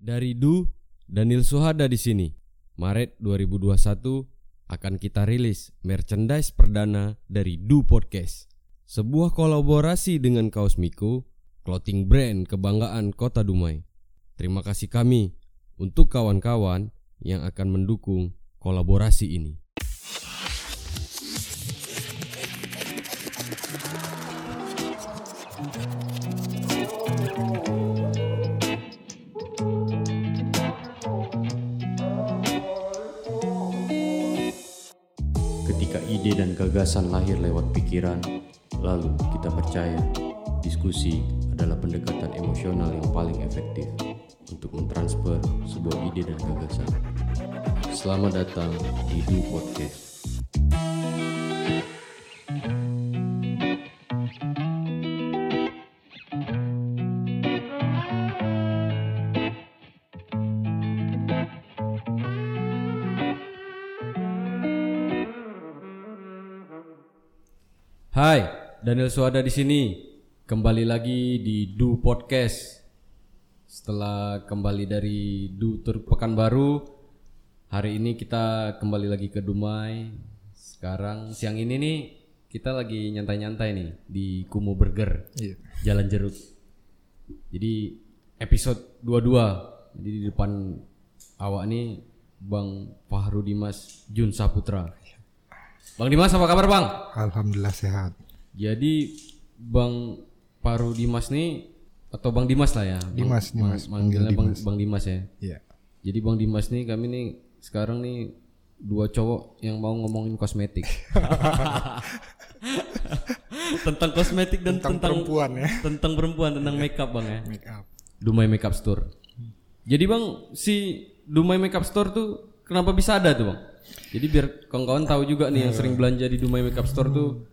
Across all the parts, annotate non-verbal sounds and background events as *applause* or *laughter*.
Dari Du, Daniel Suhada di sini. Maret 2021 akan kita rilis merchandise perdana dari Du Podcast. Sebuah kolaborasi dengan Kaos Miko, clothing brand kebanggaan Kota Dumai. Terima kasih kami untuk kawan-kawan yang akan mendukung kolaborasi ini. Ketika gagasan lahir lewat pikiran, lalu kita percaya diskusi adalah pendekatan emosional yang paling efektif untuk mentransfer sebuah ide dan gagasan. Selamat datang di Du Podcast. Daniel Suada di sini. Kembali lagi di Du Podcast. Setelah kembali dari Du Tur Pekanbaru, hari ini kita kembali lagi ke Dumai. Sekarang siang ini nih kita lagi nyantai-nyantai nih di Kumu Burger, Iya. Jalan Jeruk. Jadi episode 22. Jadi di depan awak nih Bang Fahru Dimas Jun Saputra. Bang Dimas apa kabar Bang? Alhamdulillah sehat. Jadi Bang Paru Dimas nih atau Bang Dimas lah ya. Bang- Dimas, Bang- Dimas, manggilnya Bang, Dimas. Bang Dimas ya. Iya. Jadi Bang Dimas nih kami nih sekarang nih dua cowok yang mau ngomongin kosmetik. *laughs* tentang kosmetik dan Tentang tentang perempuan ya. tentang perempuan tentang makeup Bang ya. Make up. Dumai Makeup Store. Jadi Bang si Dumai Makeup Store tuh kenapa bisa ada tuh Bang? Jadi biar kawan-kawan tahu juga nih yang sering belanja di Dumai Makeup Store tuh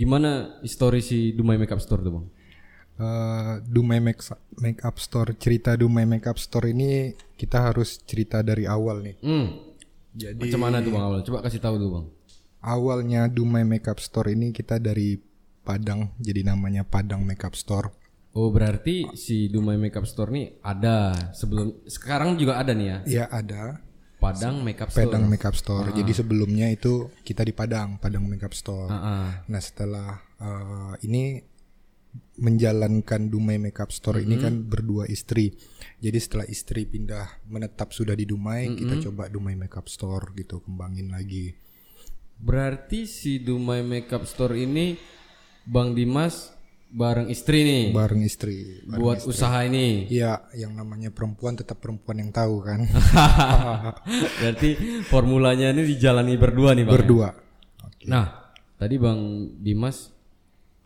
gimana histori si Dumai Makeup Store tuh Bang? Eh, Dumai make, make up store cerita Dumai make up store ini kita harus cerita dari awal nih. Hmm. Jadi Macam mana tuh Bang awal? Coba kasih tahu tuh Bang. awalnya Dumai make up store ini kita dari Padang jadi namanya Padang make up store. Oh berarti si Dumai Makeup Store nih ada sebelum sekarang juga ada nih ya Ya ada Padang Makeup Store. Padang make up store. Jadi sebelumnya itu kita di Padang Padang make up store. Ah, ah. Nah setelah eh, ini menjalankan Dumai Makeup Store ini kan berdua istri. Jadi setelah istri pindah menetap sudah di Dumai, kita coba Dumai Makeup Store gitu kembangin lagi. Berarti si Dumai Makeup Store ini Bang Dimas bareng istri nih Bareng istri. buat usaha ini. Iya, yang namanya perempuan tetap perempuan yang tahu kan. *laughs* Berarti formulanya ini dijalani berdua nih Bang. ya? berdua. Oke. Nah, tadi Bang Dimas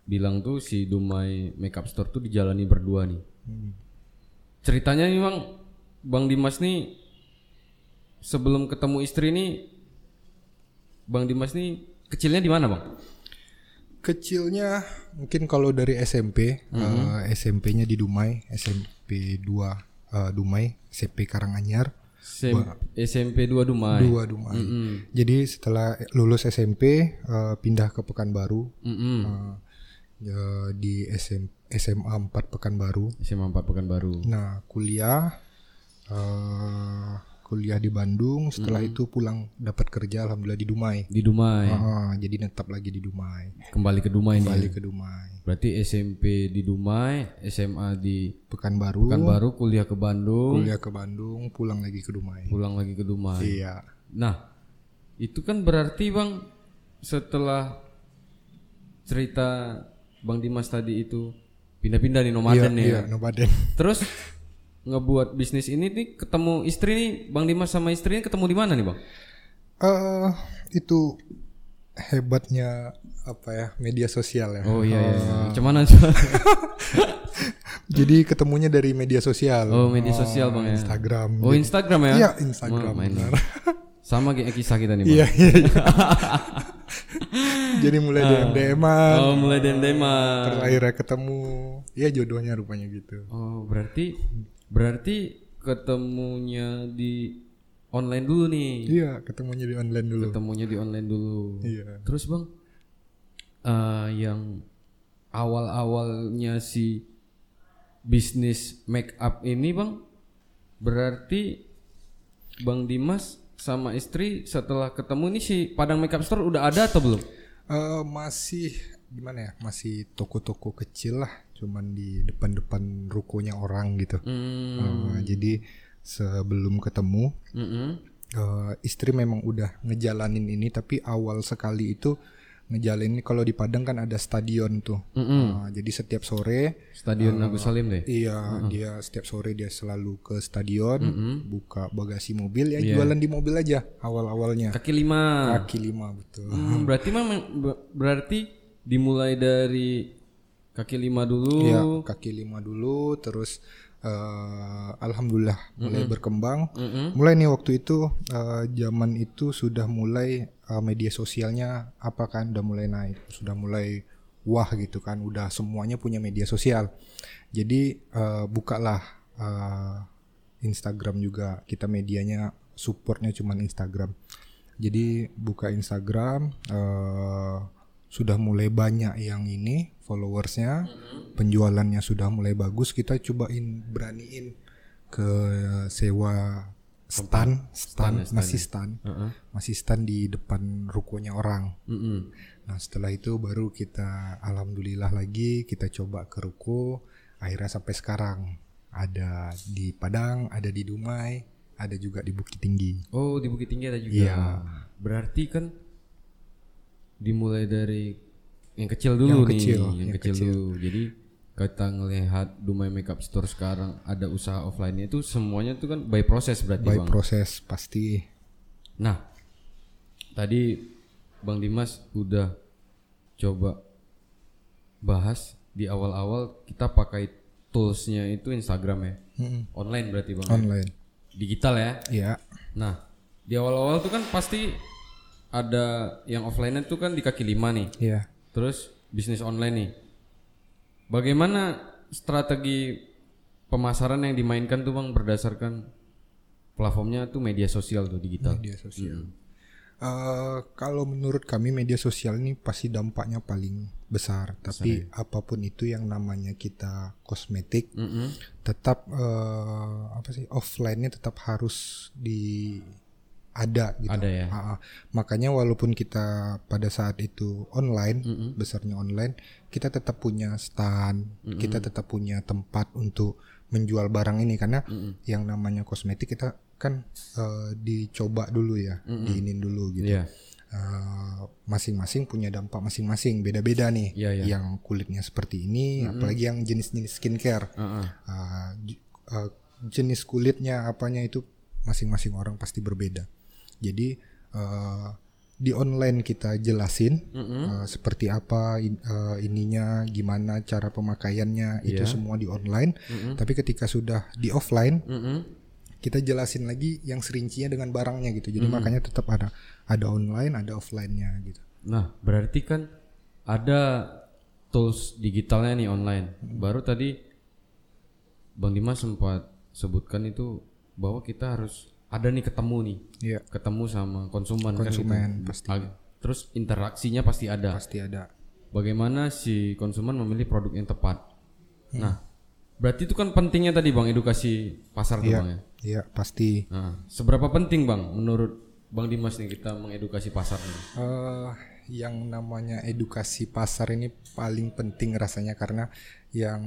bilang tuh si Dumai Makeup Store tuh dijalani berdua nih. Ceritanya nih Bang, Bang Dimas nih sebelum ketemu istri nih Bang Dimas nih kecilnya di mana, Bang? Kecilnya mungkin kalau dari SMP, eh, SMP-nya di Dumai, SMP 2 eh, Dumai, SMP Karanganyar. Sem- SMP 2 Dumai. dua Dumai. Jadi setelah lulus SMP eh, pindah ke Pekanbaru Mm-mm. eh, ya, di SM, SMA 4 Pekanbaru. SMA 4 Pekanbaru. Nah kuliah eh, kuliah di Bandung. Setelah itu pulang dapat kerja alhamdulillah di Dumai. Di Dumai. Ah, jadi netap lagi di Dumai. Kembali ke Dumai nih. Balik ke Dumai. Berarti SMP di Dumai, SMA di Pekanbaru. Pekanbaru, kuliah ke Bandung, Kuliah ke Bandung, pulang lagi ke Dumai. pulang lagi ke Dumai. Iya. Nah, itu kan berarti Bang setelah cerita Bang Dimas tadi itu pindah-pindah nih nomaden nih. Iya, ya. Nomaden. Terus *laughs* ngebuat bisnis ini nih ketemu istri nih Bang Dimas sama istrinya ketemu di mana nih Bang? Eh itu hebatnya apa ya media sosial ya. Oh iya iya. Ah. Cuman *laughs* Jadi ketemunya dari media sosial. Oh media sosial Bang ya. Instagram. Oh Instagram ya? Iya Instagram. Oh. *laughs* Sama kayak kisah kita nih Bang. Iya iya. iya. *laughs* Jadi mulai DM DM-an, Oh mulai terus akhirnya ketemu. Ya jodohnya rupanya gitu. Oh berarti berarti ketemunya di online dulu nih. Iya ketemunya di online dulu. Ketemunya di online dulu. Iya. Terus bang, eh, yang awal-awalnya si bisnis make up ini bang, Berarti Bang Dimas sama istri setelah ketemu nih si Padang Makeup Store udah ada atau belum? Eh, masih gimana ya? Masih toko-toko kecil lah, cuman di depan-depan rukonya orang gitu. Hmm. Eh, jadi sebelum ketemu mm-mm. eh, istri memang udah ngejalanin ini, tapi awal sekali itu ngejalanin kalau di Padang kan ada stadion tuh. Mm-mm. Eh, jadi setiap sore Stadion Agus Salim deh. Iya, dia setiap sore dia selalu ke stadion, buka bagasi mobil ya Iya. jualan di mobil aja awal-awalnya. Kaki lima. Kaki lima betul. Hmm, berarti memang ber- berarti dimulai dari kaki lima dulu. Iya, kaki lima dulu, terus eh, alhamdulillah mulai berkembang. Mulai nih waktu itu eh, zaman itu sudah mulai eh, media sosialnya apa kan udah mulai naik, sudah mulai wah gitu kan, udah semuanya punya media sosial. Jadi eh, bukalah eh, Instagram juga kita medianya supportnya cuman Instagram. Jadi buka Instagram eh, sudah mulai banyak yang ini followersnya, penjualannya sudah mulai bagus. Kita cobain beraniin ke sewa stand, stand, masih stand, Heeh. masih stand di depan rukonya orang. Mm-mm. Nah setelah itu baru kita alhamdulillah lagi kita coba ke ruko, akhirnya sampai sekarang ada di Padang, ada di Dumai, ada juga di Bukit Tinggi. Oh di Bukit Tinggi ada juga. Iya. Berarti kan dimulai dari yang kecil dulu Yang nih, kecil, yang, yang kecil, kecil. dulu. Jadi kita ngelihat Dumai Makeup Store sekarang ada usaha offline-nya itu semuanya itu kan by proses berarti By bang. proses pasti. Nah, tadi Bang Dimas udah coba bahas di awal-awal kita pakai toolsnya itu Instagram ya, Mm-mm. online berarti bang, Online. digital ya. Ya, Nah, di awal-awal tuh kan pasti ada yang offline itu kan di kaki lima nih, ya. Terus bisnis online nih. Bagaimana strategi pemasaran yang dimainkan tuh bang berdasarkan platformnya tuh media sosial tuh digital. media sosial. Eh, kalau menurut kami media sosial ini pasti dampaknya paling besar. Tapi apa pun itu yang namanya kita kosmetik, Mm-mm. tetap eh, apa sih offline-nya tetap harus di ada gitu. Ada ya. Ah, ah. makanya walaupun kita pada saat itu online, besarnya online, kita tetap punya stand, kita tetap punya tempat untuk menjual barang ini karena yang namanya kosmetik kita kan eh, dicoba dulu ya, diinin dulu gitu. Iya. Eh, masing-masing punya dampak masing-masing, beda-beda nih. Iya, iya. Yang kulitnya seperti ini, apalagi yang jenis-jenis skincare. Heeh. Uh, j- uh, jenis kulitnya apanya itu masing-masing orang pasti berbeda. Jadi uh, di online kita jelasin uh, seperti apa in- uh, ininya, gimana cara pemakaiannya itu Iya. semua di online. Tapi ketika sudah di offline Mm-mm. kita jelasin lagi yang serincinya dengan barangnya gitu. Jadi makanya tetap ada ada online, ada offline-nya gitu. Nah, berarti kan ada tools digitalnya nih online. Baru tadi Bang Dimas sempat sebutkan itu bahwa kita harus ada nih ketemu nih, Iya, ketemu sama konsumen, kan konsumen gitu. pasti Terus interaksinya pasti ada. pasti ada. Bagaimana si konsumen memilih produk yang tepat. Hmm. Nah, berarti itu kan pentingnya tadi Bang edukasi pasar tuh Iya. Bang ya. Iya, pasti. Nah, seberapa penting Bang menurut Bang Dimas nih kita mengedukasi pasar ini? eh yang namanya edukasi pasar ini paling penting rasanya karena yang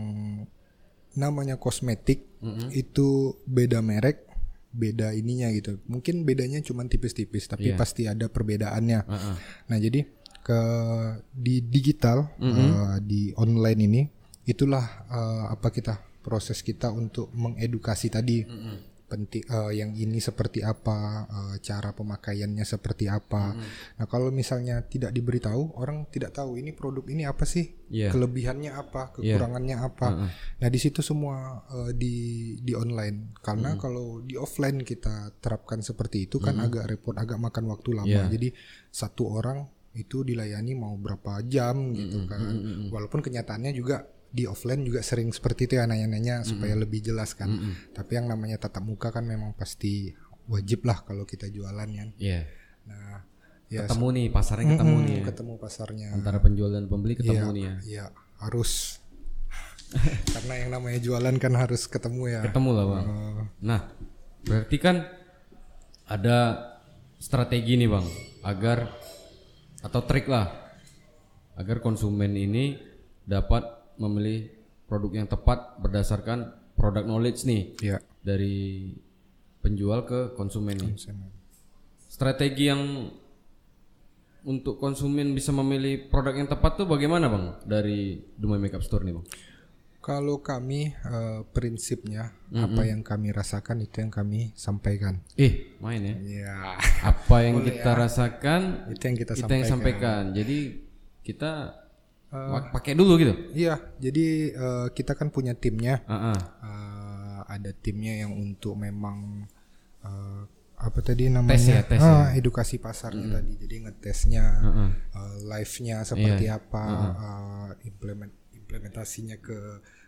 namanya kosmetik itu beda merek, beda ininya gitu. Mungkin bedanya cuma tipis-tipis, tapi Iya. pasti ada perbedaannya. Heeh. Nah jadi ke di digital eh, di online ini itulah eh, apa kita proses kita untuk mengedukasi tadi penting eh, yang ini seperti apa eh, cara pemakaiannya seperti apa. Nah kalau misalnya tidak diberitahu orang tidak tahu ini produk ini apa sih Iya. kelebihannya apa kekurangannya apa. Nah di situ semua eh, di di online karena kalau di offline kita terapkan seperti itu kan agak repot agak makan waktu lama. Iya. Jadi satu orang itu dilayani mau berapa jam gitu kan. Walaupun kenyataannya juga di offline juga sering seperti itu ya nanya-nanya supaya lebih jelas kan. Tapi yang namanya tatap muka kan memang pasti wajib lah kalau kita jualan kan. Iya. Nah, ya Ketemu nih pasarnya ketemu mm, nih ya. ketemu pasarnya. Antara penjual dan pembeli ketemu Iya, nih ya. Iya, harus *laughs* Karena yang namanya jualan kan harus ketemu ya. Ketemu lah bang. Eh, Nah, berarti kan ada strategi nih bang, agar atau trik lah, agar konsumen ini dapat memilih produk yang tepat berdasarkan product knowledge nih ya. dari penjual ke konsumen nih. Strategi yang untuk konsumen bisa memilih produk yang tepat tuh bagaimana bang dari Dumai Makeup Store nih bang? Kalau kami eh, prinsipnya apa yang kami rasakan itu yang kami sampaikan. Eh, main ya. Ya, Apa yang kita rasakan itu yang kita kita sampaikan. yang sampaikan. Jadi kita pak- pakai dulu gitu. Iya, jadi eh, kita kan punya timnya. Ah, ah. Eh, ada timnya yang untuk memang eh, apa tadi namanya? Tes ya, tes Ah, edukasi pasarnya tadi. Jadi ngetesnya Heeh. eh, live-nya seperti Iya. apa, eh, implement implementasinya ke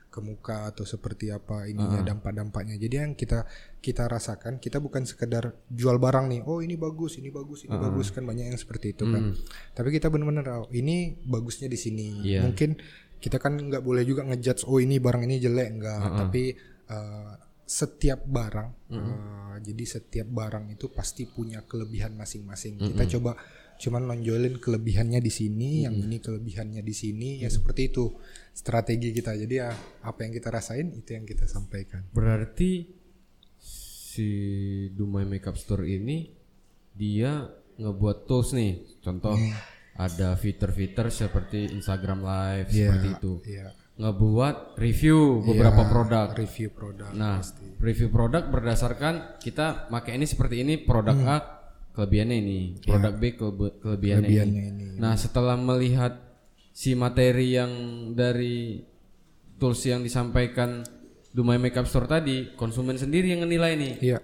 ke muka atau seperti apa ininya dampak-dampaknya. Jadi yang kita kita rasakan kita bukan sekedar jual barang nih. Oh, ini bagus, ini bagus, ini bagus kan banyak yang seperti itu kan. Tapi kita benar-benar oh, ini bagusnya di sini. Iya. Mungkin kita kan nggak boleh juga ngejudge oh ini barang ini jelek enggak, tapi eh, setiap barang eh, jadi setiap barang itu pasti punya kelebihan masing-masing. Kita coba cuman nonjolin kelebihannya di sini, yang ini kelebihannya di sini, ya seperti itu strategi kita. Jadi ya apa yang kita rasain itu yang kita sampaikan. Berarti si Dumai Makeup Store ini dia ngebuat tools nih. Contoh Hmm. ada fitur-fitur seperti Instagram Live seperti itu. Iya. Ngebuat review beberapa Ya, produk. review produk. Nah, review produk berdasarkan kita pakai ini seperti ini, produk A kelebihannya ini, produk B kelebe- kelebihannya, Hmm. Ya. Kelebihannya ini. ini. Nah, setelah melihat si materi yang dari tools yang disampaikan Dumai Makeup Store tadi, konsumen sendiri yang menilai nih. Iya,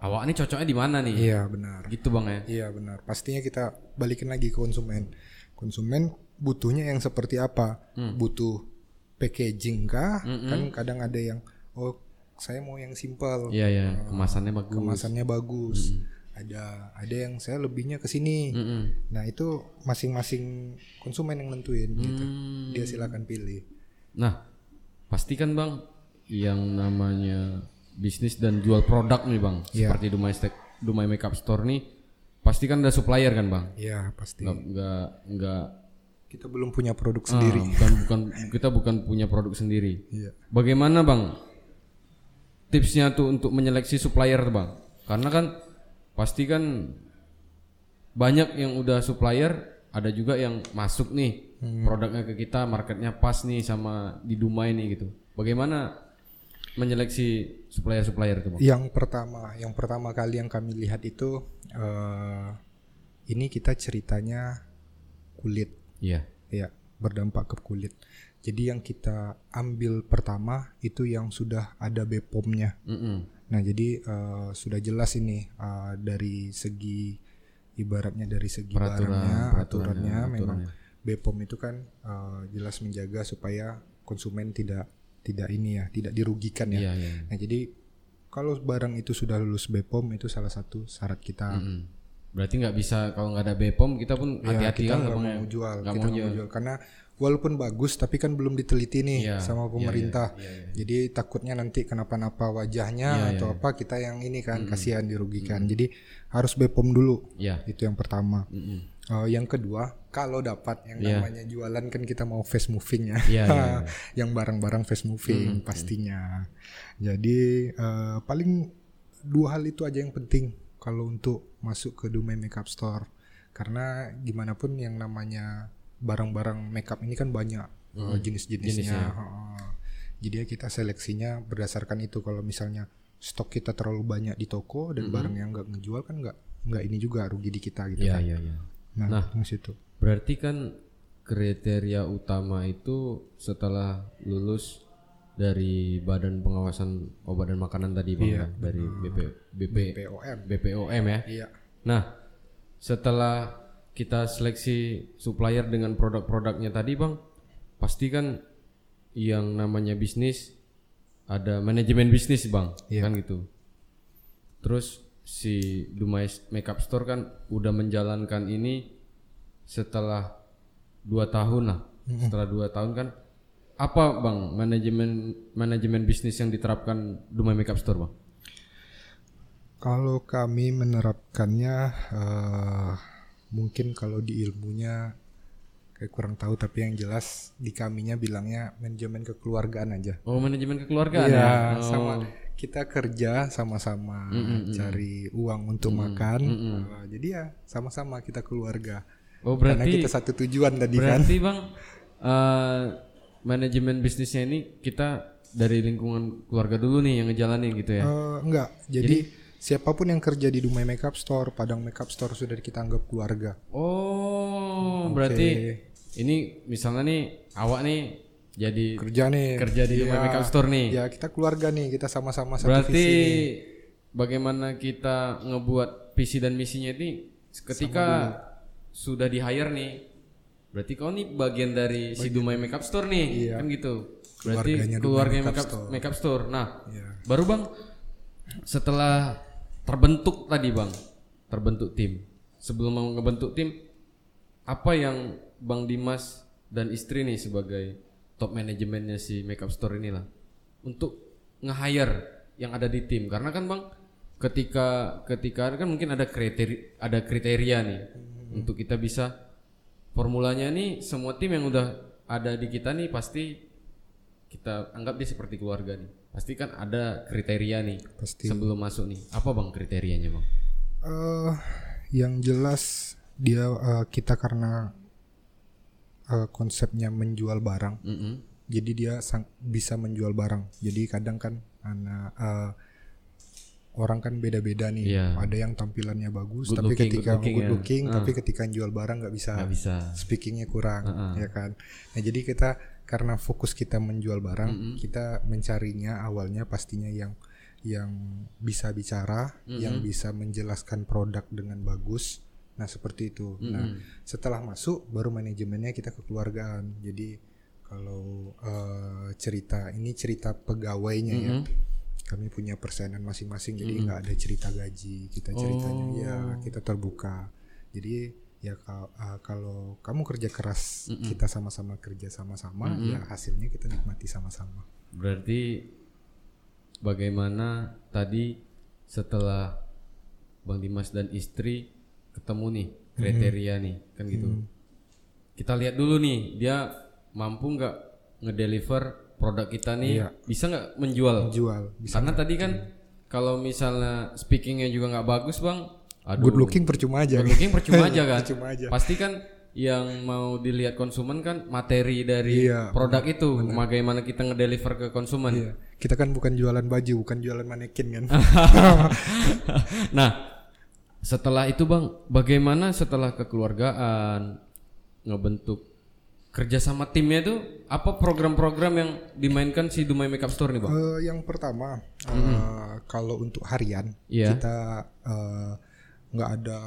Awak ini cocoknya di mana nih? iya benar. Gitu Bang ya. Iya benar. Pastinya kita balikin lagi ke konsumen. Konsumen butuhnya yang seperti apa? Hmm. Butuh packaging kah? Kan kadang ada yang oh saya mau yang simple, Iya ya, kemasannya bagus. kemasannya bagus. Ada ada yang saya lebihnya ke sini. Mm-mm. Nah itu masing-masing konsumen yang nentuin gitu. Hmm. Dia silakan pilih. Nah, pastikan Bang yang namanya bisnis dan jual produk nih Bang, Iya. seperti Dumai Stek, Dumai Makeup Store nih, pastikan ada supplier kan Bang? Iya pasti. Nggak nggak nggak Kita belum punya produk ah, sendiri. bukan bukan kita bukan punya produk sendiri. Iya. Bagaimana Bang? Tipsnya tuh untuk menyeleksi supplier tuh Bang. Karena kan pasti kan banyak yang udah supplier, ada juga yang masuk nih produknya ke kita, marketnya pas nih sama di Dumai nih gitu. Bagaimana menyeleksi supplier-supplier itu Bang? Yang pertama, yang pertama kali yang kami lihat itu eh ini kita ceritanya kulit, Iya. ya berdampak ke kulit. Jadi yang kita ambil pertama itu yang sudah ada BPOM-nya. Mm-mm. Nah jadi eh, sudah jelas ini eh, dari segi ibaratnya dari segi Peraturan, barangnya, peraturannya, aturannya, memang aturannya. BPOM itu kan eh, jelas menjaga supaya konsumen tidak tidak ini ya, tidak dirugikan ya. Iya, iya. Nah jadi kalau barang itu sudah lulus BPOM itu salah satu syarat kita. Mm-mm. Berarti nggak bisa kalau nggak ada BPOM kita pun Ya, hati-hati kita kan nggak mau ya? jual, kita mau jual. jual karena walaupun bagus tapi kan belum diteliti nih Iya, sama iya, pemerintah. iya, iya, Jadi takutnya nanti kenapa-napa wajahnya Iya, atau iya. apa kita yang ini kan kasihan dirugikan. Jadi harus BPOM dulu. Iya. Itu yang pertama. Mm-mm. Eh, yang kedua, kalau dapat yang Iya. namanya jualan kan kita mau face moving ya. Iya, iya, iya. *laughs* yang barang-barang face moving pastinya. Jadi eh, paling dua hal itu aja yang penting kalau untuk masuk ke Dumai Makeup Store. Karena gimana pun yang namanya barang-barang makeup ini kan banyak eh, jenis-jenisnya. Jenisnya. Heeh. Jadi ya kita seleksinya berdasarkan itu. Kalau misalnya stok kita terlalu banyak di toko dan barang yang nggak ngejual kan nggak nggak ini juga rugi di kita gitu Iya, kan. iya, iya. Nah, Nah. situ. Berarti kan kriteria utama itu setelah lulus dari Badan Pengawasan Obat dan Makanan tadi Bang Iya, ya? dari BP, BP, POM. BPOM ya. Iya. Nah, setelah kita seleksi supplier dengan produk-produknya tadi Bang, pasti kan yang namanya bisnis ada manajemen bisnis Bang, Iya. kan gitu. Terus si Dumai Makeup Store kan udah menjalankan ini setelah dua tahun lah. Setelah dua tahun kan apa bang manajemen manajemen bisnis yang diterapkan Dumai Makeup Store bang? Kalau kami menerapkannya eh, mungkin kalau di ilmunya kayak kurang tahu tapi yang jelas di kaminya bilangnya manajemen kekeluargaan aja. Oh manajemen kekeluargaan Iya, ya? Oh. sama kita kerja sama-sama cari uang untuk makan. Eh, jadi ya sama-sama kita keluarga. Oh Karena berarti kita satu tujuan tadi kan. berarti bang eh, manajemen bisnisnya ini kita dari lingkungan keluarga dulu nih yang ngejalanin gitu ya? Eh, enggak. Jadi, siapa pun yang kerja di Dumai Makeup Store, Padang Makeup Store sudah kita anggap keluarga. Oh berarti ini misalnya nih awak nih jadi Kerja nih. kerja di Dumai Iya. Makeup Store nih. Ya kita keluarga nih, kita sama-sama satu Berarti visi. bagaimana kita ngebuat visi dan misinya ini ketika sudah di hire nih. Berarti kau nih bagian dari si Dumai Makeup Store nih, kan gitu. Berarti Keluarganya keluarga Makeup makeup, Store. makeup store. Nah, Iya. baru bang setelah terbentuk tadi bang, terbentuk tim. Sebelum mau ngebentuk tim, apa yang bang Dimas dan istri nih sebagai top manajemennya si makeup store inilah untuk nge-hire yang ada di tim karena kan bang ketika ketika kan mungkin ada kriteria ada kriteria nih untuk kita bisa formulanya nih semua tim yang udah ada di kita nih pasti kita anggap dia seperti keluarga nih pasti kan ada kriteria nih Pasti. sebelum masuk nih apa bang kriterianya bang Eh, yang jelas dia eh, kita karena eh, konsepnya menjual barang, Mm-mm. jadi dia sang- bisa menjual barang. Jadi kadang kan anak eh, orang kan beda-beda nih. Iya. Ada yang tampilannya bagus, Good tapi looking, ketika good looking good ya. looking, Ah. tapi ketika jual barang nggak bisa. bisa speakingnya kurang Heeh. ya kan nah jadi kita karena fokus kita menjual barang kita mencarinya awalnya pastinya yang yang bisa bicara yang bisa menjelaskan produk dengan bagus nah seperti itu nah setelah masuk baru manajemennya kita kekeluargaan jadi kalau eh, cerita ini cerita pegawainya ya kami punya persenan masing-masing jadi nggak ada cerita gaji. Kita ceritanya ya kita terbuka. Jadi ya uh, kalau kamu kerja keras kita sama-sama kerja sama-sama ya hasilnya kita nikmati sama-sama. Berarti bagaimana tadi setelah Bang Dimas dan istri ketemu nih kriteria nih kan gitu. Kita lihat dulu nih dia mampu nggak ngedeliver produk kita nih bisa nggak menjual? jual bisa Karena tadi kan kalau misalnya speakingnya juga nggak bagus bang, aduh, good looking percuma aja good looking percuma aja kan. *laughs* percuma aja Pasti kan yang mau dilihat konsumen kan materi dari Iya, produk itu, bagaimana kita ngedeliver ke konsumen. Iya. kita kan bukan jualan baju bukan jualan manekin kan *laughs* nah, setelah itu bang, bagaimana setelah kekeluargaan ngebentuk kerja sama timnya itu apa program-program yang dimainkan si Dumai Makeup Store nih bang? Eh, yang pertama eh, kalau untuk harian Iya. kita eh, nggak ada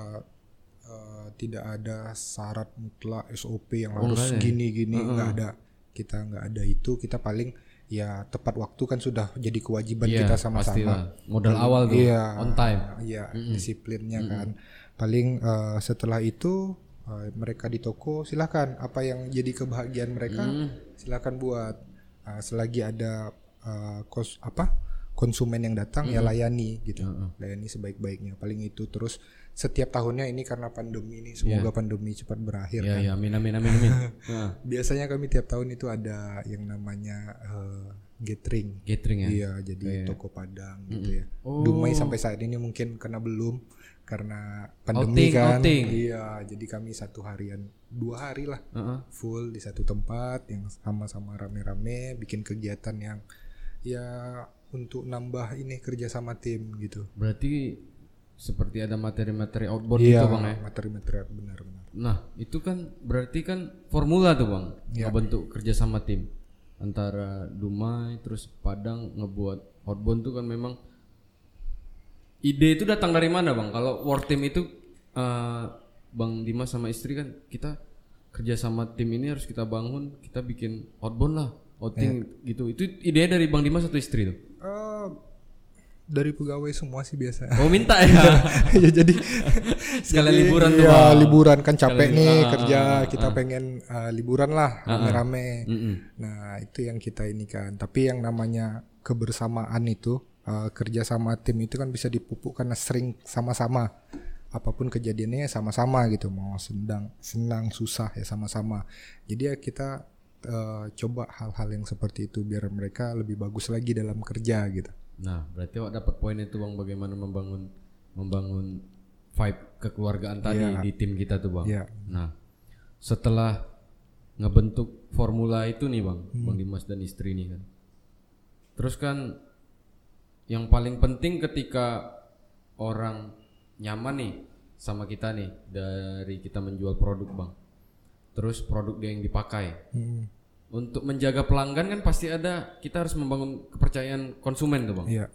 eh, tidak ada syarat mutlak SOP yang Oh, harus gini-gini nggak ada kita nggak ada itu kita paling ya tepat waktu kan sudah jadi kewajiban Iya, kita sama-sama. Modal awal tuh, Iya. on time. Iya, disiplinnya kan. Paling eh, setelah itu eh, mereka di toko silakan apa yang jadi kebahagiaan mereka silakan buat. Eh, selagi ada eh, kos apa konsumen yang datang ya layani gitu. Layani sebaik-baiknya. Paling itu terus setiap tahunnya ini karena pandemi ini semoga pandemi cepat berakhir Ya kan. ya, amin amin amin amin. *laughs* Biasanya kami tiap tahun itu ada yang namanya eh, gathering. gathering ya. Iya, jadi toko Padang gitu ya. Oh. Dumai sampai saat ini mungkin karena belum karena pandemi Outing, kan. outing. Iya, jadi kami satu harian, dua hari lah Heeh. full di satu tempat yang sama-sama rame-rame bikin kegiatan yang ya untuk nambah ini kerja sama tim gitu. Berarti seperti ada materi-materi outboard Iya, gitu bang ya. materi-materi benar-benar. Nah itu kan berarti kan formula tuh bang, Iya. ngebentuk kerja sama tim antara Dumai terus Padang ngebuat outbound tuh kan memang ide itu datang dari mana bang? Kalau war team itu eh, bang Dimas sama istri kan kita kerja sama tim ini harus kita bangun, kita bikin outbound lah, outing Iya. gitu. Itu ide dari bang Dimas atau istri tuh? Eh, dari pegawai semua sih biasa. Oh minta ya. *laughs* ya jadi *laughs* Sekalian jadi, liburan tuh, ya, Bang. liburan kan capek Sekalian- nih ah, kerja, ah, kita pengen uh, liburan lah rame-rame. Mm-mm. Nah, itu yang kita ini kan. Tapi yang namanya kebersamaan itu uh, kerja sama tim itu kan bisa dipupuk karena sering sama-sama. Apa pun kejadiannya ya sama-sama gitu. Mau senang, senang, susah ya sama-sama. Jadi ya kita uh, coba hal-hal yang seperti itu biar mereka lebih bagus lagi dalam kerja gitu. Nah, berarti awak dapat poin itu bang, bagaimana membangun membangun vibe kekeluargaan tadi di tim kita tuh bang. Iya. Nah, setelah ngebentuk formula itu nih bang, bang Dimas dan istri nih kan. Terus kan yang paling penting ketika orang nyaman nih sama kita nih dari kita menjual produk bang. Terus produk dia yang dipakai. Hmm, Untuk menjaga pelanggan kan pasti ada kita harus membangun kepercayaan konsumen tuh bang. Iya.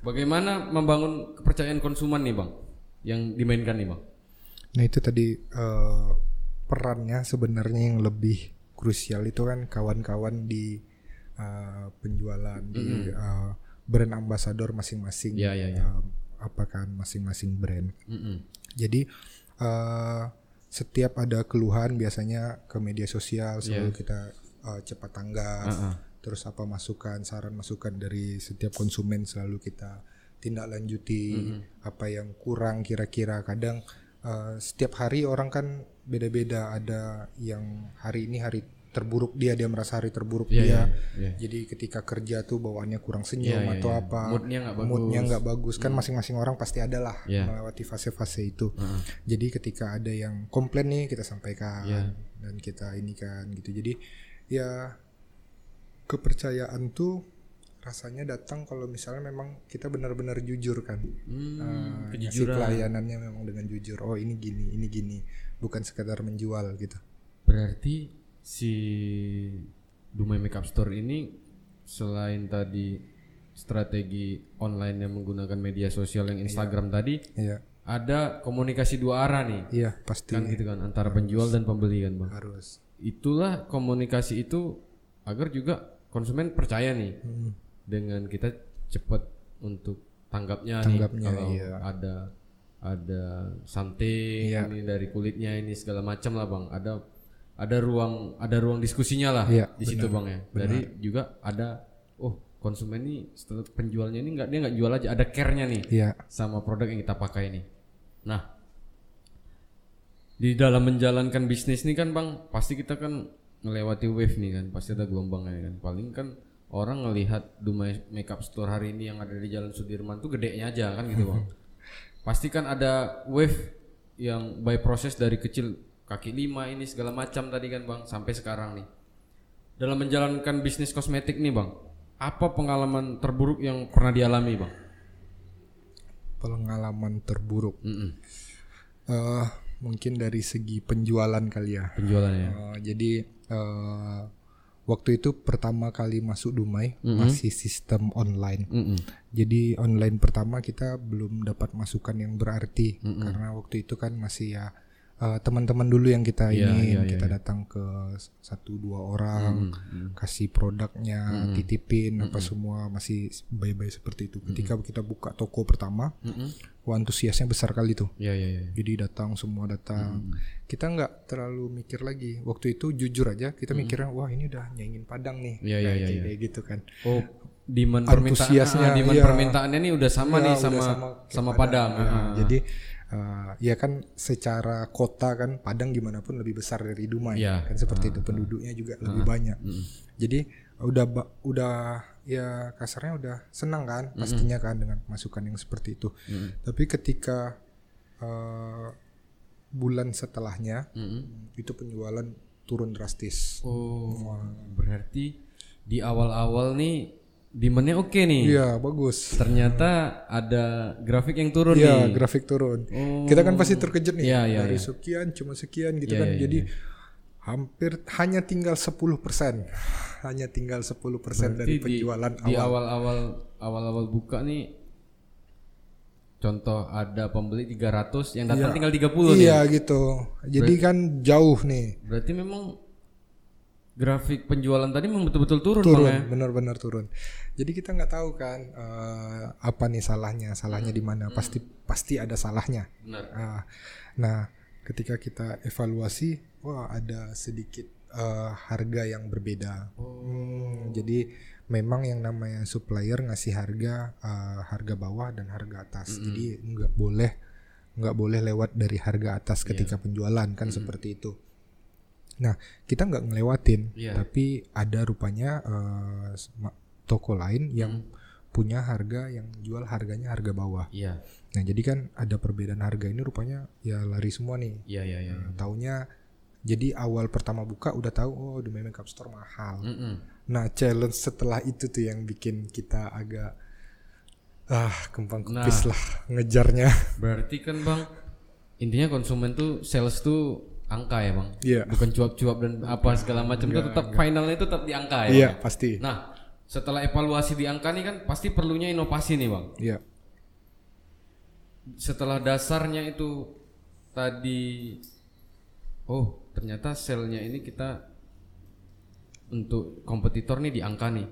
Bagaimana membangun kepercayaan konsumen nih bang, yang dimainkan nih bang? Nah itu tadi eh, perannya sebenarnya yang lebih krusial itu kan kawan-kawan di eh, penjualan di eh, brand ambassador masing-masing. Iya, iya, iya. eh, apa kan masing-masing brand. Mm-mm. Jadi eh, setiap ada keluhan biasanya ke media sosial selalu kita eh, cepat tanggap. Uh-uh. Terus apa masukan, saran masukan dari setiap konsumen selalu kita tindak lanjuti apa yang kurang kira-kira kadang eh, setiap hari orang kan beda-beda ada yang hari ini hari terburuk dia dia merasa hari terburuk Iya, dia iya, iya. jadi ketika kerja tuh bawaannya kurang senyum Iya, iya, atau iya. apa Moodnya nggak bagus. Hmm. moodnya nggak bagus kan masing-masing orang pasti ada lah Iya. melewati fase-fase itu jadi ketika ada yang komplain nih kita sampaikan Iya. dan kita ini kan gitu jadi ya kepercayaan tuh rasanya datang kalau misalnya memang kita benar-benar jujur kan Hmm, Nah, ngasih kejujuran. pelayanannya memang dengan jujur oh ini gini ini gini bukan sekedar menjual gitu Berarti si Dumai Makeup Store ini selain tadi strategi online yang menggunakan media sosial yang Instagram tadi, iya ada komunikasi dua arah nih, iya pasti kan gitu kan antara penjual dan pembeli kan bang. harus Itulah komunikasi itu agar juga konsumen percaya nih Hmm. dengan kita cepat untuk tanggapnya, Tanggapnya, nih kalau iya. ada ada something Iya. ini dari kulitnya ini segala macam lah bang ada ada ruang ada ruang diskusinya lah Iya, di situ bang ya dari juga ada oh konsumen ini setelah penjualnya ini nggak dia nggak jual aja ada care-nya nih iya sama produk yang kita pakai ini. Nah, di dalam menjalankan bisnis nih kan bang, pasti kita kan melewati wave nih kan, pasti ada gelombangnya kan. Paling kan orang ngelihat Dumai Makeup Store hari ini yang ada di Jalan Sudirman tuh gedenya aja kan gitu bang. *laughs* pasti kan ada wave yang by proses dari kecil kaki lima ini segala macam tadi kan bang, sampai sekarang nih. Dalam menjalankan bisnis kosmetik nih bang, apa pengalaman terburuk yang pernah dialami bang? pengalaman terburuk Mm-mm. eh mungkin dari segi penjualan kali ya Penjualannya. Eh, jadi eh, waktu itu pertama kali masuk Dumai masih sistem online. Mm-mm. Jadi online pertama kita belum dapat masukan yang berarti karena waktu itu kan masih ya eh, teman-teman dulu yang kita Iya, ini iya, kita datang ke satu dua orang kasih produknya titipin apa semua masih bye-bye seperti itu. Ketika kita buka toko pertama, wah antusiasnya besar kali tuh. Iya iya iya. Jadi datang semua datang. Kita nggak terlalu mikir lagi. Waktu itu jujur aja kita mikirnya wah ini udah nyaingin Padang nih. Iya, iya, Kayak- iya, kayak gitu kan. Oh, demand Antusiasnya, ah, demand iya. permintaannya nih udah sama Iya, nih sama kayak sama, Padang. Nah, Ah. Jadi eh, ya kan secara kota kan Padang gimana pun lebih besar dari Dumai. Iya. Kan seperti itu penduduknya juga lebih banyak. Jadi udah udah ya kasarnya udah senang kan pastinya kan dengan masukan yang seperti itu. Tapi ketika eh, bulan setelahnya itu penjualan turun drastis. Oh, berarti di awal-awal nih demandnya oke nih. Iya bagus. Ternyata ada grafik yang turun Iya nih. grafik turun. Oh. Kita kan pasti terkejut nih Iya, iya, dari iya. sekian cuma sekian gitu Iya, kan. iya, iya, Jadi hampir hanya tinggal 10% *sighs* hanya tinggal 10% dari Berarti di, penjualan di awal. awal-awal awal-awal buka nih contoh ada pembeli 300 yang datang tinggal 30 nih. Iya gitu. Jadi kan jauh nih. Berarti memang grafik penjualan tadi memang betul-betul turun, turun bang ya. benar-benar turun. Jadi kita nggak tahu kan eh, apa nih salahnya salahnya di mana. Pasti pasti ada salahnya. Benar. Ah, nah ketika kita evaluasi wah ada sedikit eh, harga yang berbeda. Hmm, jadi memang yang namanya supplier ngasih harga eh, harga bawah dan harga atas. Jadi nggak boleh nggak boleh lewat dari harga atas ketika penjualan kan seperti itu Nah, kita nggak ngelewatin, Iya. tapi ada rupanya eh, sema- toko lain yang punya harga yang jual harganya harga bawah. Iya, Nah, jadi kan ada perbedaan harga ini rupanya ya lari semua nih. iya, iya, iya. Nah, taunya jadi awal pertama buka udah tahu oh Dumai Makeup Store mahal. Mm-mm. Nah, challenge setelah itu tuh yang bikin kita agak ah kembang Nah. kepis lah ngejarnya. Berarti kan bang, intinya konsumen tuh sales tuh angka ya bang, Iya. bukan cuap-cuap dan apa segala macam itu tetap finalnya itu tetap di angka ya. Iya, Bang? pasti. Nah, setelah evaluasi di angka nih kan pasti perlunya inovasi nih bang. Iya. Setelah dasarnya itu tadi, oh ternyata selnya ini kita untuk kompetitor nih di angka nih.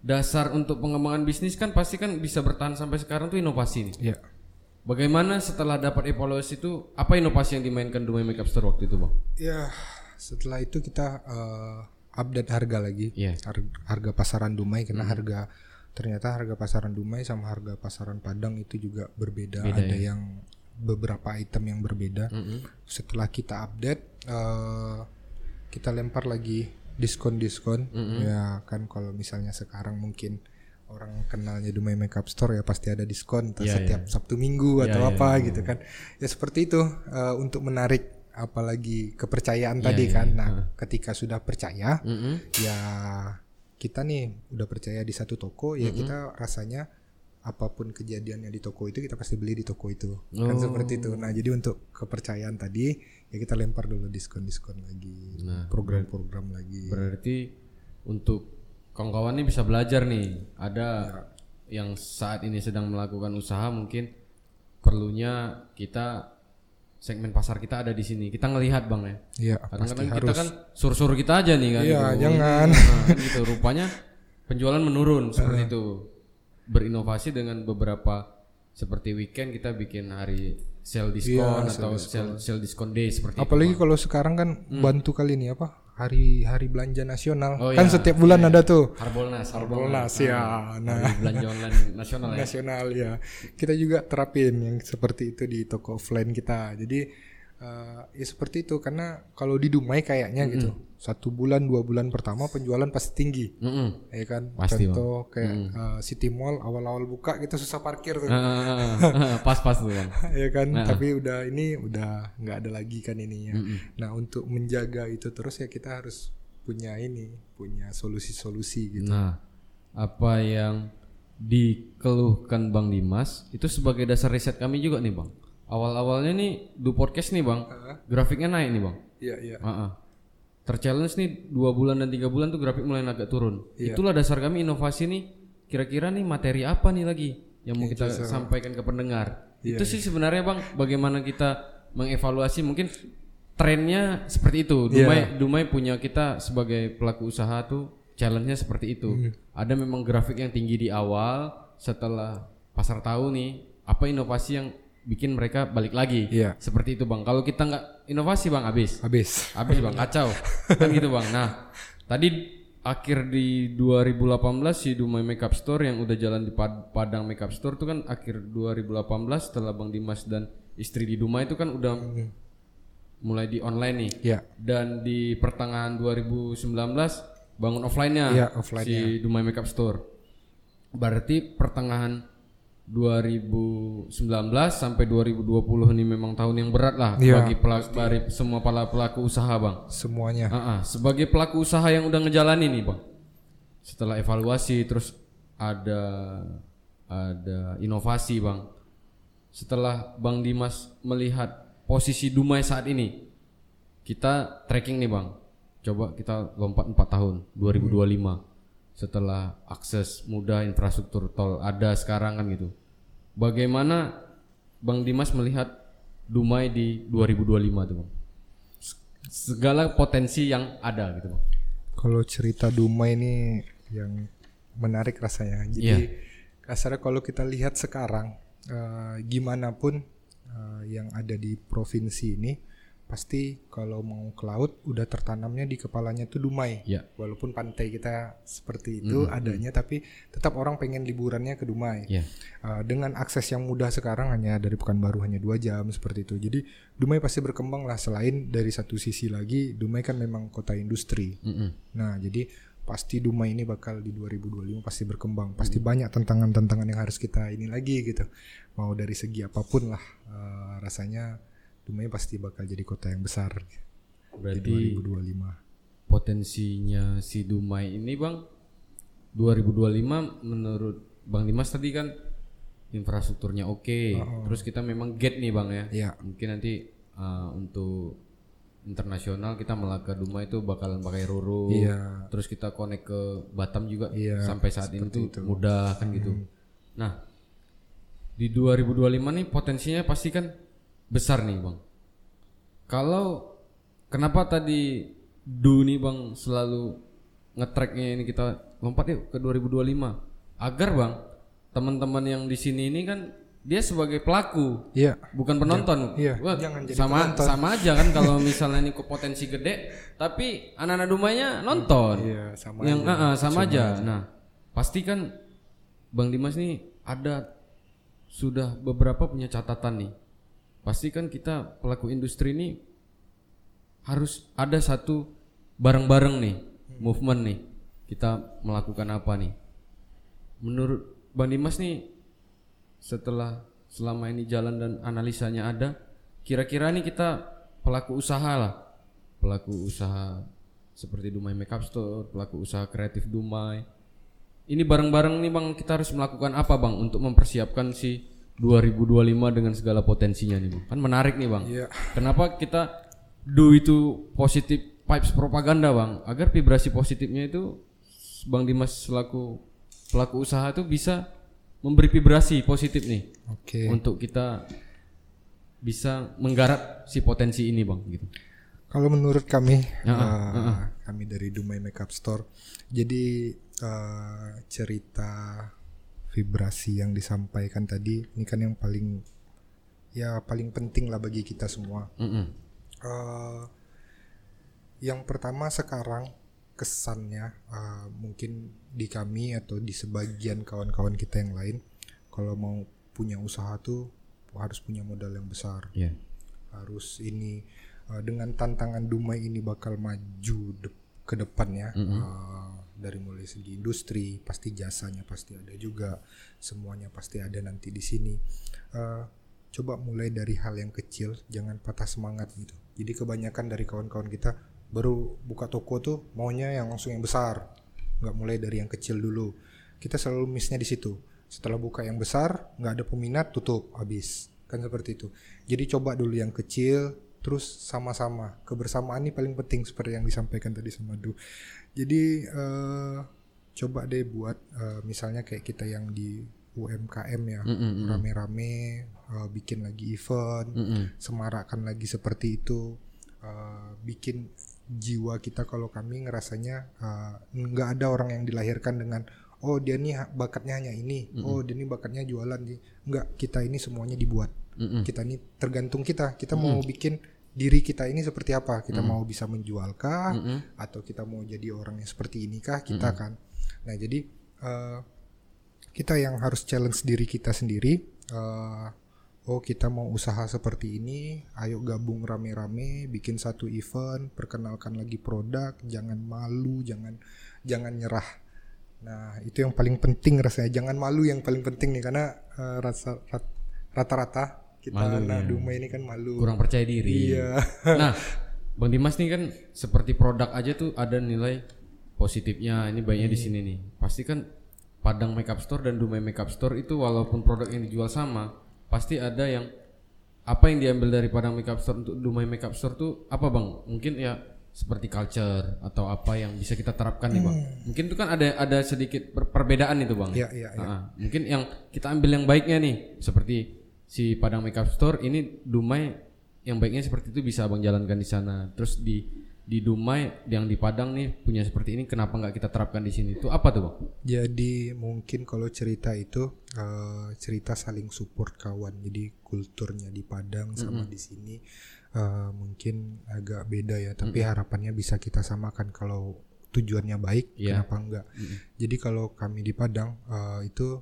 Dasar untuk pengembangan bisnis kan pasti kan bisa bertahan sampai sekarang tuh inovasi nih. Iya. Bagaimana setelah dapat evaluasi itu apa inovasi yang dimainkan Dumai Makeup Store waktu itu, Bang? Ya, setelah itu kita eh, update harga lagi. Har- harga pasaran Dumai karena harga ternyata harga pasaran Dumai sama harga pasaran Padang itu juga berbeda. Ada yang beberapa item yang berbeda. Setelah kita update, eh, kita lempar lagi diskon-diskon. Ya kan kalau misalnya sekarang mungkin orang kenalnya Dumai Makeup Store ya pasti ada diskon Iya, setiap Sabtu Minggu atau iya, apa gitu kan. Ya seperti itu eh, untuk menarik apalagi kepercayaan tadi iya, kan. Nah, ketika sudah percaya Mm-mm. ya kita nih udah percaya di satu toko ya kita rasanya apa pun kejadiannya di toko itu kita pasti beli di toko itu kan Oh. seperti itu nah jadi untuk kepercayaan tadi ya kita lempar dulu diskon diskon lagi Nah, program-program lagi Berarti untuk kawan-kawan ini bisa belajar nih. Ada Ya. yang saat ini sedang melakukan usaha mungkin perlunya kita segmen pasar kita ada di sini. Kita ngelihat, Bang ya. Iya Kadang-kadang kita harus kan suruh-suruh kita aja nih kan. Iya, gitu. jangan. Nah, gitu. Rupanya penjualan menurun seperti itu. Berinovasi dengan beberapa seperti weekend kita bikin hari sale diskon Iya, atau sale sale diskon day seperti apalagi kalau sekarang kan bantu kali ini apa hari hari belanja nasional. Oh, kan iya. setiap bulan ada tuh. Harbolnas, Harbolnas ya nah Hari belanja online *laughs* nasional ya. nasional ya kita juga terapin yang seperti itu di toko offline kita jadi eh, ya seperti itu karena kalau di Dumai kayaknya gitu satu bulan dua bulan pertama penjualan pasti tinggi. Mm-mm. ya kan? Pasti, contoh kayak eh, City Mall awal-awal buka kita susah parkir tuh. *laughs* Pas-pas tuh bang. ya kan? Tapi udah ini udah nggak ada lagi kan ininya. Nah untuk menjaga itu terus ya kita harus punya ini punya solusi-solusi gitu. Nah, apa yang dikeluhkan Bang Dimas itu sebagai dasar riset kami juga nih bang. Awal-awalnya nih du podcast nih bang, grafiknya naik nih bang. iya iya ah. Terchallenge nih dua bulan dan tiga bulan tuh grafik mulai agak turun. Itulah dasar kami inovasi nih. Kira-kira nih materi apa nih lagi yang mau kita sampaikan ke pendengar? Itu sih sebenarnya bang, bagaimana kita mengevaluasi mungkin trennya seperti itu. Dumai Dumai punya kita sebagai pelaku usaha tuh challenge-nya seperti itu. Ada memang grafik yang tinggi di awal, setelah pasar tahu nih apa inovasi yang bikin mereka balik lagi. Iya. Seperti itu bang. Kalau kita nggak inovasi bang habis. habis Habis bang, kacau. kan gitu bang. Nah, tadi akhir di 2018 si Dumai Makeup Store yang udah jalan di Pad- Padang Makeup Store tuh kan akhir 2018 setelah Bang Dimas dan istri di Dumai itu kan udah mulai di online nih. ya Dan di pertengahan 2019 bangun offline-nya Iya, offline-nya. si Dumai Makeup Store. Berarti pertengahan 2019 sampai 2020 ini memang tahun yang berat lah Iya, bagi pelaku, bagi semua para pelaku usaha, Bang. semuanya Ah, ah. sebagai pelaku usaha yang udah ngejalanin nih, Bang. Setelah evaluasi terus ada ada inovasi, Bang. Setelah Bang Dimas melihat posisi Dumai saat ini, kita tracking nih, Bang. Coba kita lompat 4 tahun, 2025. Setelah akses mudah infrastruktur tol ada sekarang kan gitu. Bagaimana Bang Dimas melihat Dumai di 2025 tuh, Bang? segala potensi yang ada gitu bang. Kalau cerita Dumai ini yang menarik rasanya. Jadi Iya. kasarnya kalau kita lihat sekarang eh, gimana pun eh, yang ada di provinsi ini pasti kalau mau ke laut udah tertanamnya di kepalanya tuh Dumai. Ya. Walaupun pantai kita seperti itu adanya tapi tetap orang pengen liburannya ke Dumai. Ya. Uh, dengan akses yang mudah sekarang hanya dari Pekanbaru hanya dua jam seperti itu. Jadi Dumai pasti berkembang lah selain dari satu sisi lagi Dumai kan memang kota industri. Mm-mm. Nah jadi pasti Dumai ini bakal di 2025 pasti berkembang. Pasti banyak tantangan-tantangan yang harus kita ini lagi gitu. Mau dari segi apa pun lah uh, rasanya Dumai pasti bakal jadi kota yang besar. Di Berarti 2025. potensinya si Dumai ini bang 2025 menurut Bang Dimas tadi kan infrastrukturnya oke. Terus kita memang gate nih bang ya. Iya. mungkin nanti uh, untuk internasional kita Melaka Dumai itu bakalan pakai Roro. Iya. terus kita connect ke Batam juga Iya, sampai saat ini tuh mudah kan gitu. Nah di 2025 nih potensinya pasti kan besar nih bang kalau kenapa tadi Du nih bang selalu ngetracknya ini kita lompat yuk ke 2025 agar bang teman-teman yang di sini ini kan dia sebagai pelaku Iya. bukan penonton Iya, Wah, jangan jadi sama penonton. sama aja kan kalau misalnya ini potensi gede tapi anak-anak Dumainya nonton Iya, sama yang aja. ah, ah, sama, aja. Nah, pasti kan Bang Dimas nih ada sudah beberapa punya catatan nih. Pasti kan kita pelaku industri ini harus ada satu bareng-bareng nih movement nih. Kita melakukan apa nih? Menurut Bang Dimas nih setelah selama ini jalan dan analisanya ada, kira-kira nih kita pelaku usaha lah, pelaku usaha seperti Dumai Makeup Store, pelaku usaha kreatif Dumai. Ini bareng-bareng nih Bang, kita harus melakukan apa Bang untuk mempersiapkan si 2025 dengan segala potensinya nih Bang. Kan menarik nih Bang. Iya. Kenapa kita do itu positif vibes propaganda Bang, agar vibrasi positifnya itu Bang Dimas selaku pelaku usaha itu bisa memberi vibrasi positif nih Oke. untuk kita bisa menggarap si potensi ini Bang gitu. Kalau menurut kami, Ya, eh, kami dari Dumai Makeup Store, jadi eh, cerita vibrasi yang disampaikan tadi, ini kan yang paling ya paling penting lah bagi kita semua. Mm-mm. Eh, yang pertama sekarang kesannya eh, mungkin di kami atau di sebagian kawan-kawan kita yang lain, kalau mau punya usaha tuh harus punya modal yang besar Iya. harus ini uh, dengan tantangan Dumai ini bakal maju de- ke depannya uh, dari mulai segi industri pasti jasanya pasti ada juga semuanya pasti ada nanti di sini. Uh, coba mulai dari hal yang kecil jangan patah semangat gitu. Jadi kebanyakan dari kawan-kawan kita baru buka toko tuh maunya yang langsung yang besar nggak mulai dari yang kecil dulu. Kita selalu missnya di situ. Setelah buka yang besar nggak ada peminat tutup habis. Kan seperti itu. Jadi coba dulu yang kecil terus sama-sama kebersamaan ini paling penting seperti yang disampaikan tadi sama Du. Jadi eh, coba deh buat eh, misalnya kayak kita yang di UMKM ya rame-rame eh, bikin lagi event Mm-mm. semarakkan lagi seperti itu eh, bikin jiwa kita kalau kami ngerasanya nggak ada orang yang dilahirkan dengan oh dia nih bakatnya hanya ini. Oh dia nih bakatnya jualan nih. Nggak kita ini semuanya dibuat Mm-mm. kita ini tergantung kita. Kita mau bikin diri kita ini seperti apa? Kita mau bisa menjualkah Mm-mm. atau kita mau jadi orang yang seperti inikah kita kan. Nah jadi eh, kita yang harus challenge diri kita sendiri. Eh, oh kita mau usaha seperti ini. Ayo gabung rame-rame bikin satu event perkenalkan lagi produk. Jangan malu jangan jangan nyerah. Nah itu yang paling penting rasanya. Jangan malu yang paling penting nih karena eh, rasa rat- rata-rata kita anak Duma ini kan malu kurang percaya diri. Iya. nah, *laughs* Bang Dimas nih kan seperti produk aja tuh ada nilai positifnya. Ini baiknya di sini nih. Pasti kan Padang Makeup Store dan Dumai Makeup Store itu walaupun produk yang dijual sama, pasti ada yang apa yang diambil dari Padang Makeup Store untuk Dumai Makeup Store tuh apa Bang? Mungkin ya seperti culture atau apa yang bisa kita terapkan nih Bang. Mungkin itu kan ada ada sedikit per- perbedaan itu Bang. Iya, iya, iya. Ah, mungkin yang kita ambil yang baiknya nih seperti si Padang Makeup Store ini Dumai yang baiknya seperti itu bisa abang jalankan di sana terus di di Dumai yang di Padang nih punya seperti ini kenapa nggak kita terapkan di sini itu apa tuh bang? Jadi mungkin kalau cerita itu uh, cerita saling support kawan. Jadi kulturnya di Padang sama di sini uh, mungkin agak beda ya. Tapi harapannya bisa kita samakan kalau tujuannya baik. Iya. Kenapa enggak? Jadi kalau kami di Padang uh, itu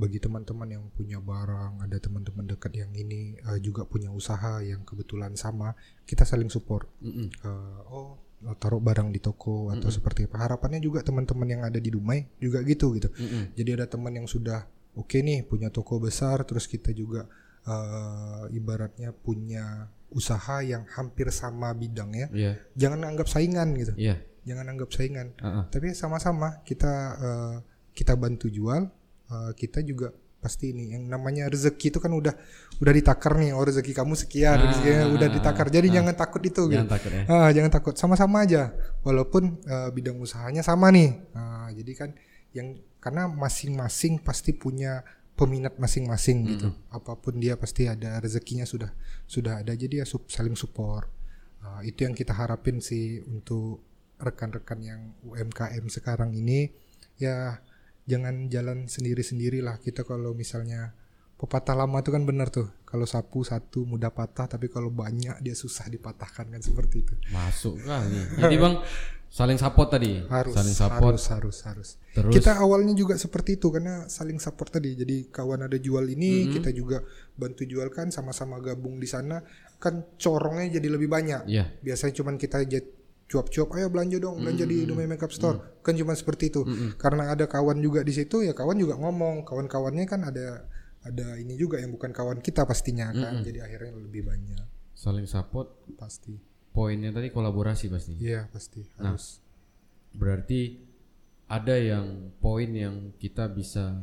bagi teman-teman yang punya barang, ada teman-teman dekat yang ini uh, juga punya usaha yang kebetulan sama, kita saling support. Uh, oh taruh barang di toko atau seperti apa. Harapannya juga teman-teman yang ada di Dumai juga gitu gitu. Mm-mm. Jadi ada teman yang sudah oke nih punya toko besar, terus kita juga uh, ibaratnya punya usaha yang hampir sama bidangnya. Iya, Jangan anggap saingan gitu. iya. Jangan anggap saingan. Ah, ah. Tapi sama-sama kita uh, kita bantu jual, uh, kita juga pasti ini yang namanya rezeki itu kan udah udah ditakar nih oh rezeki kamu sekian Ah, rezekinya ah, udah ah, ditakar jadi ah. jangan takut itu gitu. Jangan takut ya. Ah, jangan takut, sama-sama aja. Walaupun eh, bidang usahanya sama nih. Ah, jadi kan yang karena masing-masing pasti punya peminat masing-masing gitu. Apa pun dia pasti ada rezekinya sudah sudah ada. Jadi ya sup- saling support. Ah, itu yang kita harapin sih untuk rekan-rekan yang UMKM sekarang ini ya jangan jalan sendiri-sendiri lah. Kita kalau misalnya pepatah lama itu kan benar tuh. Kalau sapu satu mudah patah, tapi kalau banyak dia susah dipatahkan kan seperti itu. Masuk kali. Jadi bang saling support tadi. harus saling support. harus harus harus Terus kita awalnya juga seperti itu karena saling support tadi jadi kawan ada jual ini kita juga bantu jualkan sama-sama gabung di sana kan corongnya jadi lebih banyak Iya. biasanya cuman kita cuap-cuap ayo belanja dong belanja di Dumai Makeup Store. Kan cuma seperti itu. Karena ada kawan juga di situ ya kawan juga ngomong. Kawan-kawannya kan ada ada ini juga yang bukan kawan kita pastinya kan. Jadi akhirnya lebih banyak. Saling support. pasti. Poinnya tadi kolaborasi pasti. iya pasti. Nah. harus. Berarti ada yang poin yang kita bisa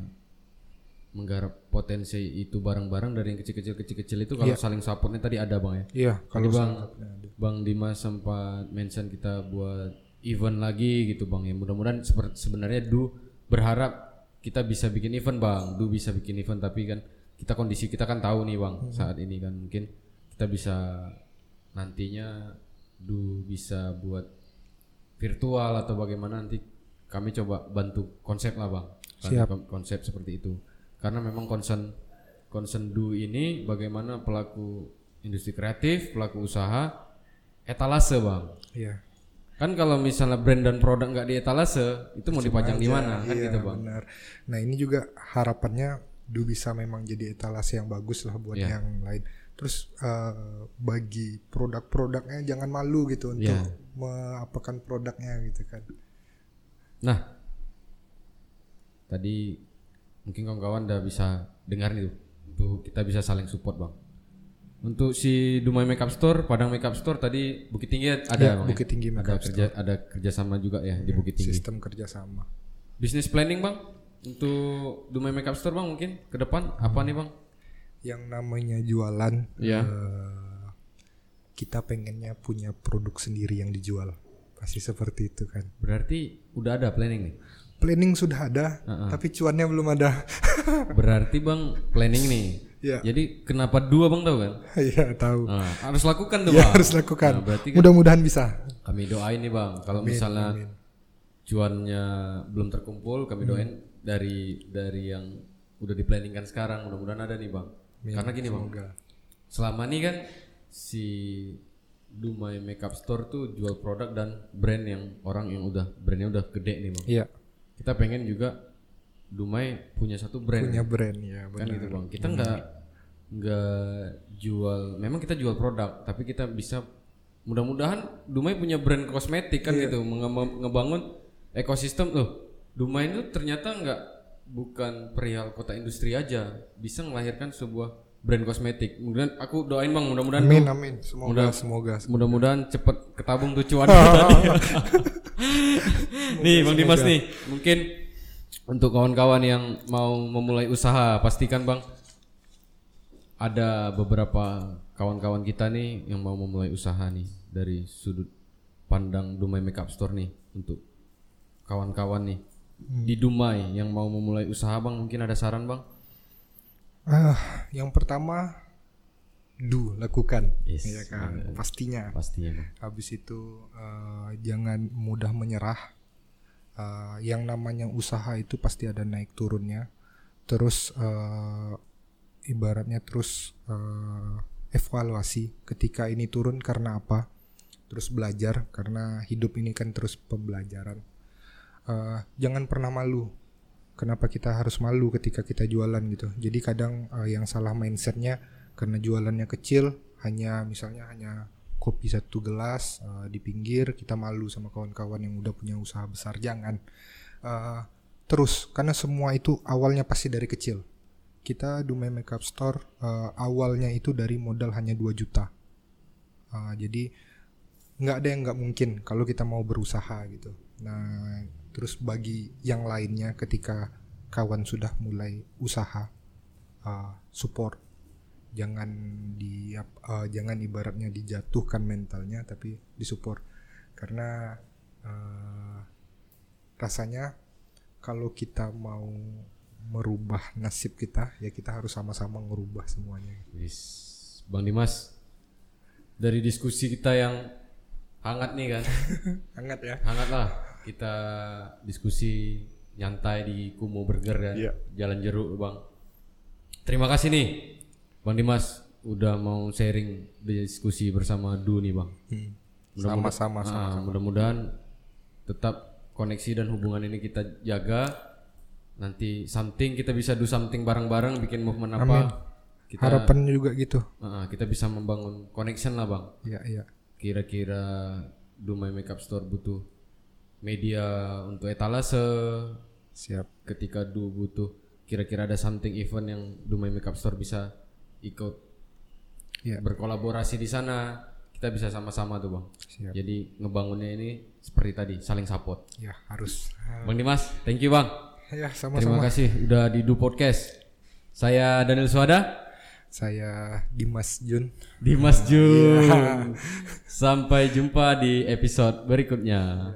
menggarap potensi itu bareng-bareng dari yang kecil-kecil kecil-kecil itu kalau saling supportnya tadi ada bang ya. iya kalau Bang, ada. Bang Dimas sempat mention kita buat event lagi gitu bang ya. Mudah-mudahan sebenarnya Du berharap kita bisa bikin event bang. Du bisa bikin event tapi kan kita kondisi kita kan tahu nih bang saat ini kan mungkin kita bisa nantinya Du bisa buat virtual atau bagaimana nanti kami coba bantu konsep lah bang. Siap. kon- Konsep seperti itu. Karena memang concern concern Du ini bagaimana pelaku industri kreatif, pelaku usaha etalase bang. iya Kan kalau misalnya brand dan produk nggak di etalase, itu mau dipajang di mana kan iya, gitu bang? benar. Nah ini juga harapannya Du bisa memang jadi etalase yang bagus lah buat Iya. yang lain. Terus eh, bagi produk-produknya jangan malu gitu untuk Iya. mengapakan produknya gitu kan. Nah, tadi mungkin kawan-kawan udah bisa dengar nih tuh, tuh kita bisa saling support bang. Untuk si Dumai Makeup Store, Padang Makeup Store tadi Bukit Tinggi ada Ya, bang ya? Bukit Tinggi ada Makeup kerja ada kerjasama juga ya di Bukit Tinggi. Sistem kerjasama. Bisnis planning bang untuk Dumai Makeup Store bang mungkin ke depan apa nih bang? Yang namanya jualan, Iya. eh, kita pengennya punya produk sendiri yang dijual. Pasti seperti itu kan. Berarti udah ada planning nih. Planning sudah ada, tapi cuannya belum ada. *laughs* Berarti bang planning nih. Iya. Jadi kenapa dua bang tahu kan? *laughs* Iya tahu. Nah, harus lakukan tuh Ya bang. harus lakukan. Nah, berarti kan Mudah-mudahan bisa. kami doain nih bang. Kalau misalnya amin. cuannya belum terkumpul, kami doain dari dari yang udah diplanningkan sekarang. Mudah-mudahan ada nih bang. Karena gini bang, Semoga. selama ini kan si Dumai Makeup Store tuh jual produk dan brand yang orang yang udah brandnya udah gede nih bang. Iya. Kita pengen juga Dumai punya satu brand. Punya brand ya kan benar. gitu bang. Kita nggak nggak jual memang kita jual produk tapi kita bisa mudah-mudahan Dumai punya brand kosmetik kan gitu. Menge- ngebangun ekosistem. Loh Dumai itu ternyata nggak bukan perihal kota industri aja. Bisa melahirkan sebuah brand kosmetik. Kemudian aku doain bang mudah-mudahan Amin tuh- amin. Semoga Mudah- semoga. mudah-mudahan cepet ketabung tuh cuan. *laughs* *laughs* Nih bang Dimas nih mungkin untuk kawan-kawan yang mau memulai usaha pastikan bang ada beberapa kawan-kawan kita nih yang mau memulai usaha nih dari sudut pandang Dumai Makeup Store nih untuk kawan-kawan nih di Dumai yang mau memulai usaha bang mungkin ada saran bang Ah, yang pertama do lakukan. Yes, ya kan? iya. pastinya. Pastinya habis itu eh, jangan mudah menyerah. Eh, yang namanya usaha itu pasti ada naik turunnya. Terus eh, ibaratnya terus eh, evaluasi ketika ini turun karena apa? Terus belajar karena hidup ini kan terus pembelajaran. Eh, jangan pernah malu kenapa kita harus malu ketika kita jualan gitu. Jadi kadang eh, yang salah mindsetnya karena jualannya kecil hanya misalnya hanya kopi satu gelas eh, di pinggir kita malu sama kawan-kawan yang udah punya usaha besar jangan. Eh, terus karena semua itu awalnya pasti dari kecil. Kita Dumai Makeup Store eh, awalnya itu dari modal hanya 2 juta. Eh, jadi nggak ada yang nggak mungkin kalau kita mau berusaha gitu. Nah terus bagi yang lainnya ketika kawan sudah mulai usaha eh, support jangan di eh, jangan ibaratnya dijatuhkan mentalnya tapi disupport. Karena eh, rasanya kalau kita mau merubah nasib kita ya kita harus sama-sama merubah semuanya. Wis, Bang Dimas, dari diskusi kita yang hangat nih kan, *laughs* hangat ya. Hangat lah kita diskusi nyantai di Kumo Burger kan, Iya. Jalan Jeruk bang. Terima kasih nih, Bang Dimas udah mau sharing diskusi bersama Du nih bang. Hmm. Mudah-mudahan- sama-sama Ah, mudah-mudahan tetap koneksi dan hubungan ini kita jaga. Nanti something kita bisa do something bareng-bareng bikin movement apa. Amin. Kita harapannya juga gitu Ah, kita bisa membangun connection lah bang. ya ya Kira-kira do my makeup store butuh media untuk etalase. siap Ketika do butuh kira-kira ada something event yang my makeup store bisa ikut ya berkolaborasi di sana. Kita bisa sama-sama tuh bang. siap Jadi ngebangunnya ini seperti tadi saling support. ya harus Bang Dimas, thank you bang. ya Terima sama-sama kasih udah di Do Podcast. Saya Daniel Suada, saya Dimas Jun Dimas Jun. *laughs* Sampai jumpa di episode berikutnya.